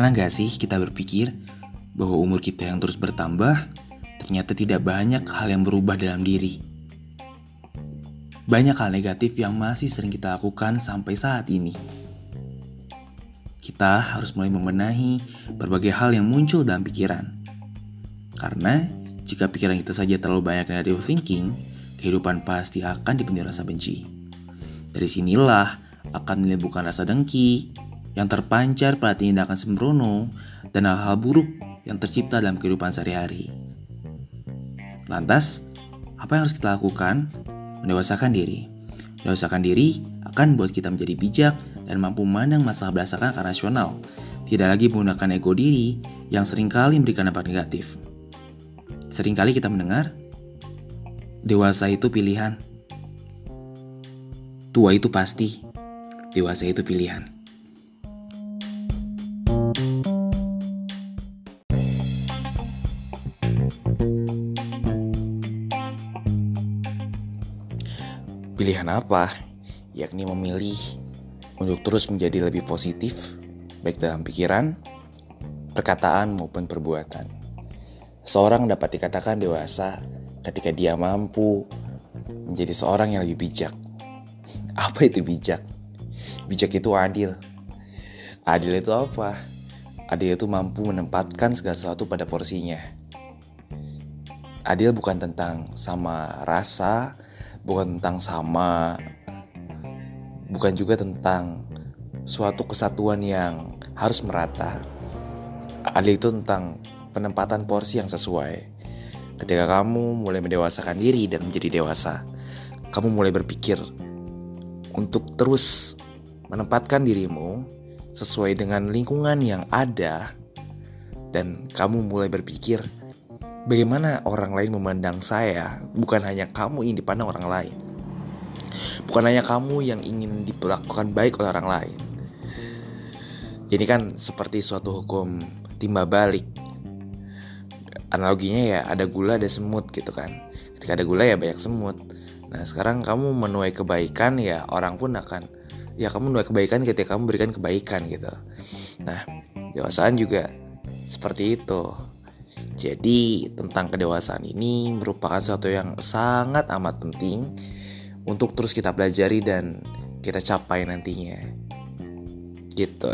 Pernah gak sih kita berpikir bahwa umur kita yang terus bertambah ternyata tidak banyak hal yang berubah dalam diri? Banyak hal negatif yang masih sering kita lakukan sampai saat ini. Kita harus mulai membenahi berbagai hal yang muncul dalam pikiran. Karena jika pikiran kita saja terlalu banyak negative thinking, kehidupan pasti akan dipenuhi rasa benci. Dari sinilah akan menimbulkan rasa dengki yang terpancar pada tindakan sembrono dan hal-hal buruk yang tercipta dalam kehidupan sehari-hari. Lantas, apa yang harus kita lakukan? Mendewasakan diri. Mendewasakan diri akan membuat kita menjadi bijak dan mampu memandang masalah berdasarkan akal rasional, tidak lagi menggunakan ego diri yang sering kali memberikan dampak negatif. Seringkali kita mendengar, dewasa itu pilihan. Tua itu pasti, dewasa itu pilihan. Pilihan apa? Yakni memilih untuk terus menjadi lebih positif, baik dalam pikiran, perkataan, maupun perbuatan. Seorang dapat dikatakan dewasa ketika dia mampu menjadi seorang yang lebih bijak. Apa itu bijak? Bijak itu adil. Adil itu apa? Adil itu mampu menempatkan segala sesuatu pada porsinya. Adil bukan tentang sama rasa, bukan tentang sama, bukan juga tentang suatu kesatuan yang harus merata. Adil itu tentang penempatan porsi yang sesuai. Ketika kamu mulai mendewasakan diri dan menjadi dewasa, kamu mulai berpikir untuk terus menempatkan dirimu sesuai dengan lingkungan yang ada dan kamu mulai berpikir bagaimana orang lain memandang saya. Bukan hanya kamu ingin dipandang orang lain. Bukan hanya kamu yang ingin diperlakukan baik oleh orang lain. Ini kan seperti suatu hukum timba balik. Analoginya ya ada gula ada semut gitu kan. Ketika ada gula ya banyak semut. Nah sekarang kamu menuai kebaikan ya orang pun akan ya kamu menuai kebaikan ketika kamu berikan kebaikan gitu. Nah dewasaan juga seperti itu. Jadi tentang kedewasaan ini merupakan sesuatu yang sangat amat penting untuk terus kita pelajari dan kita capai nantinya. Gitu